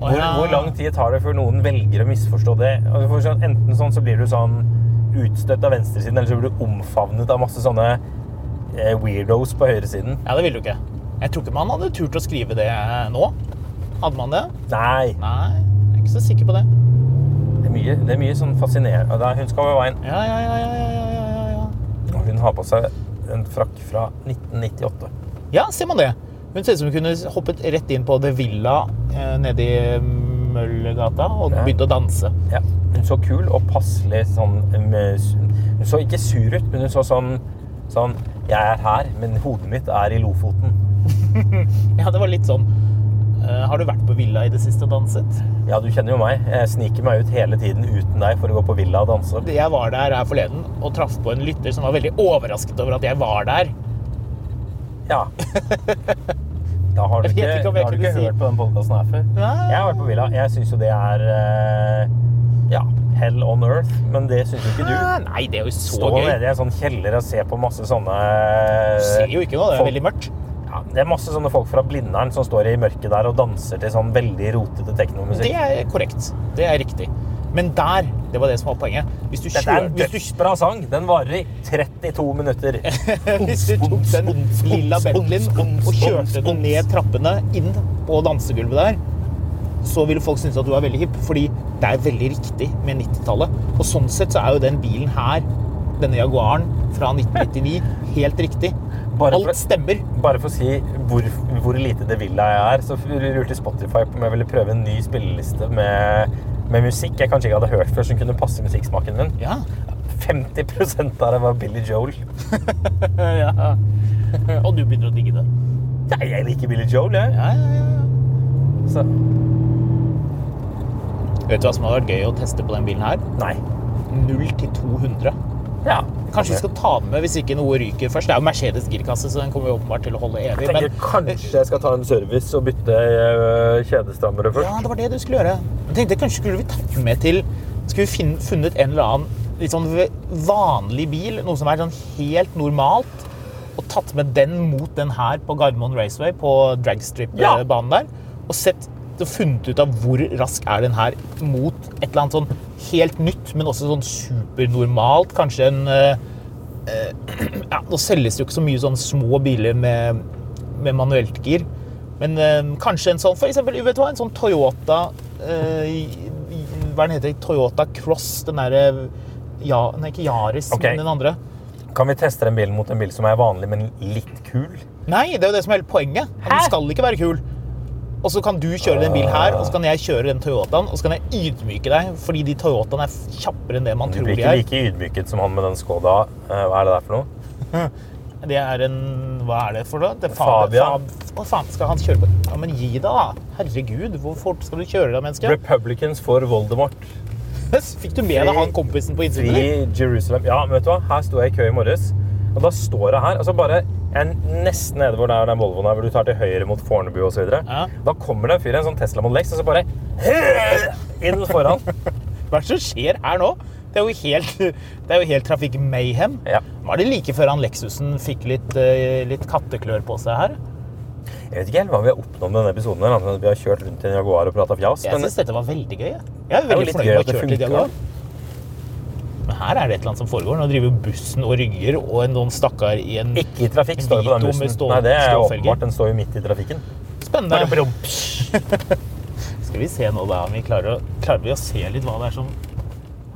Hvor,
ja.
hvor lang tid tar det før noen velger å misforstå det? Altså, enten sånn så blir du sånn utstøtt av venstresiden, eller så blir du omfavnet av masse sånne eh, weirdos på høyresiden.
Ja, det vil du ikke. Jeg tror ikke man hadde turt å skrive det nå. Hadde man det?
Nei,
Nei, jeg er ikke så sikker på det.
det er mye, det er mye sånn fascinerende. Hun skal over veien,
Ja, ja, ja, ja, ja, ja, ja, ja.
og hun har på seg en frakk fra 1998.
Ja, ser man det. Hun ser ut som hun kunne hoppet rett inn på The Villa eh, nede i Møllergata og
Ja.
begynt å danse.
Ja. Hun så kul og passelig sånn med, Hun så ikke sur ut, men hun så sånn Sånn Jeg er her, men hodet mitt er i Lofoten.
Ja, det var litt sånn eh, Har du vært på Villa i det siste og danset?
Ja, du kjenner jo meg. Jeg sniker meg ut hele tiden uten deg for å gå på villa og danse.
Jeg var der her forleden og traff på en lytter som var veldig overrasket over at jeg var der.
Ja. Da har du
Jeg vet
ikke,
ikke om jeg
har du
kunne si-
hørt på den podkasten her før. Jeg har vært på villa. Jeg syns jo det er eh, ja, hell on earth, men det syns jo ikke du.
Nei, det er jo så
Stå
gøy.
nede i en sånn kjeller og se på masse sånne
Du ser jo ikke noe, det er
folk-
veldig mørkt.
Ja, det er masse sånne folk fra Blindern som står i mørket der og danser til sånn veldig rotete teknomusikk.
Det er korrekt. Det er riktig. Men der, det var det som var poenget. Hvis du,
Dette er en dødsbra sang. Den varer i 32 minutter.
hvis du tok den lilla Bentleyen og kjørte den ned trappene inn på dansegulvet der, så ville folk synes at du er veldig hipp, fordi det er veldig riktig med 90-tallet. Og sånn sett så er jo den bilen her, denne Jaguaren fra 1999, helt riktig.
Bare for-
Alt stemmer.
Bare for å si hvor, hvor lite det villa jeg er, så lurte Spotify på om jeg ville prøve en ny spilleliste med med musikk jeg kanskje ikke hadde hørt før, som kunne passe musikksmaken min.
Ja.
50 av det var Billy Joel.
ja. Og du begynner å digge det.
Ja, jeg liker Billy Joel, jeg.
Ja, ja, ja.
Så,
Vet du hva som hadde vært gøy å teste på den bilen her?
nei.
0 til 200.
Ja.
Kanskje vi skal ta med hvis ikke noe ryker først. Det er jo Mercedes girkasse, så den kommer jo åpenbart til å holde evig.
Jeg tenker kanskje jeg skal ta en service og bytte øh, kjedestrammere først.
Ja, det var det du skulle gjøre. Jeg tenkte kanskje skulle vi tatt med til Skulle vi finne, funnet en eller annen litt sånn vanlig bil, noe som er sånn helt normalt, og tatt med den mot den her på Gardermoen Raceway, på dragstrip-banen der, og sett og funnet ut av hvor rask er den her mot et eller annet sånn helt nytt, men også sånn supernormalt. Kanskje en eh, eh, ja, Nå selges det jo ikke så mye sånn små biler med, med manuelt gir. Men eh, kanskje en sånn, for eksempel, vet du hva, en sånn Toyota eh, Hva den heter? Toyota Cross. Den derre ja, Nei, ikke Yaris,
okay.
men den andre.
Kan vi teste den bilen mot en bil som er vanlig, men litt kul?
Nei, det er jo det som er hele poenget. Den skal ikke være kul. Og så kan du kjøre den bilen her, og så kan jeg kjøre den Toyotaen, og så kan jeg ydmyke deg, fordi de Toyotaene er kjappere enn det man
Du blir ikke
er.
like ydmyket som han med den Skoda. Eh, Hva er det der for noe?
Det er en Hva er det for noe? Det er
Fabia.
Fab, hva faen skal han kjøre på? Ja, men gi deg, da. Herregud, hvor fort skal du kjøre deg, menneske?
Republicans for Voldemort.
Fikk du med deg han kompisen på innsiden?
Free Jerusalem. Ja, men vet du hva? Her sto jeg i kø i morges. Og da står jeg her, altså bare jeg er nesten nede hvor det er den Volvoen er, hvor du tar til høyre mot Fornebu videre.
Ja.
Da kommer det en fyr i en sånn Tesla Model X, og så bare inn foran.
Hva er det som skjer her nå? Det er jo helt, det er jo helt trafikk-mayhem.
Ja.
Var det like før han Lexusen fikk litt, eh, litt katteklør på seg her?
Jeg vet ikke helt hva vi har oppnådd med denne episoden. her, Vi har kjørt rundt i en Jaguar og prata fjas.
Jeg
Men
syns dette var veldig gøy. jeg. Jeg er veldig fornøyd med å ha kjørt litt. Jaguar. Men her er det et eller annet som foregår. Nå driver bussen og rygger, og noen stakkar i en
ikke i trafikk står det på den bussen. Nei, det er åpenbart. Den står jo midt i trafikken.
Spennende. Skal vi se nå da om vi klarer, å, klarer vi å se litt hva det er som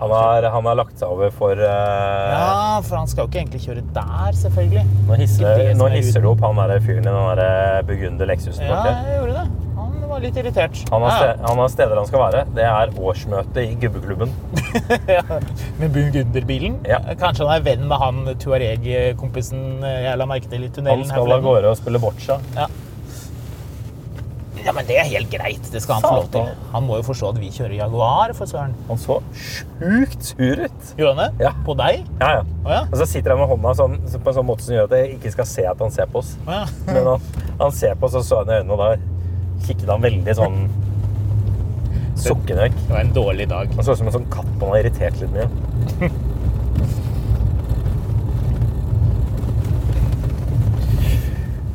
Han har, han har lagt seg over for uh...
Ja, for han skal jo ikke egentlig kjøre der, selvfølgelig.
Nå hisser, nå
er
hisser du opp han der fyren i den der Burgunder Lexusen
Ja, jeg gjorde det. Var litt irritert.
Han har,
Ja,
han har steder han skal være. Det er årsmøte i gubbeklubben.
ja. Med Bungunderbilen?
Ja.
Kanskje han er venn med han Tuareg-kompisen jeg la merke til i tunnelen. Han
skal av gårde og spille boccia.
Ja. ja, men det er helt greit. Det skal han få lov til. Han må jo forstå at vi kjører Jaguar, for søren.
Han så sjukt sur ut.
Gjorde han det?
Ja.
På deg?
Ja, ja.
Å ja.
Og så sitter han med hånda sånn, på en sånn måte som gjør at jeg ikke skal se at han ser på oss.
Å ja.
Men han, han ser på oss, og så han i øynene, og da kikket han veldig sånn sukkende vekk.
Det var en dårlig dag.
Han så ut som en sånn katt man har irritert litt mye.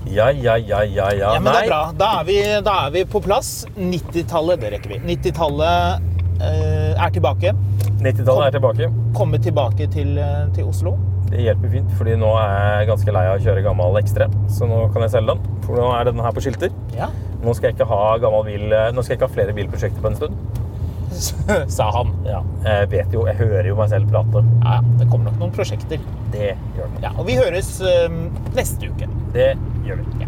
Ja, ja, ja, ja, ja.
Ja, men det er bra. Da er vi, da er vi på plass. 90-tallet, det rekker vi. 90-tallet eh, er tilbake.
90-tallet er tilbake.
Komme tilbake til, eh, til Oslo.
Det hjelper fint, fordi nå er jeg ganske lei av å kjøre gammel X3. Så nå kan jeg selge den, for nå er denne her på skilter.
Ja,
Nå skal jeg ikke ha, gammel bil, nå skal jeg ikke ha flere bilprosjekter på en stund.
sa han.
Ja, jeg vet jo, jeg hører jo meg selv prate.
Ja, ja, det kommer nok noen prosjekter.
Det gjør det.
Ja, og vi høres øh, neste uke.
Det gjør vi.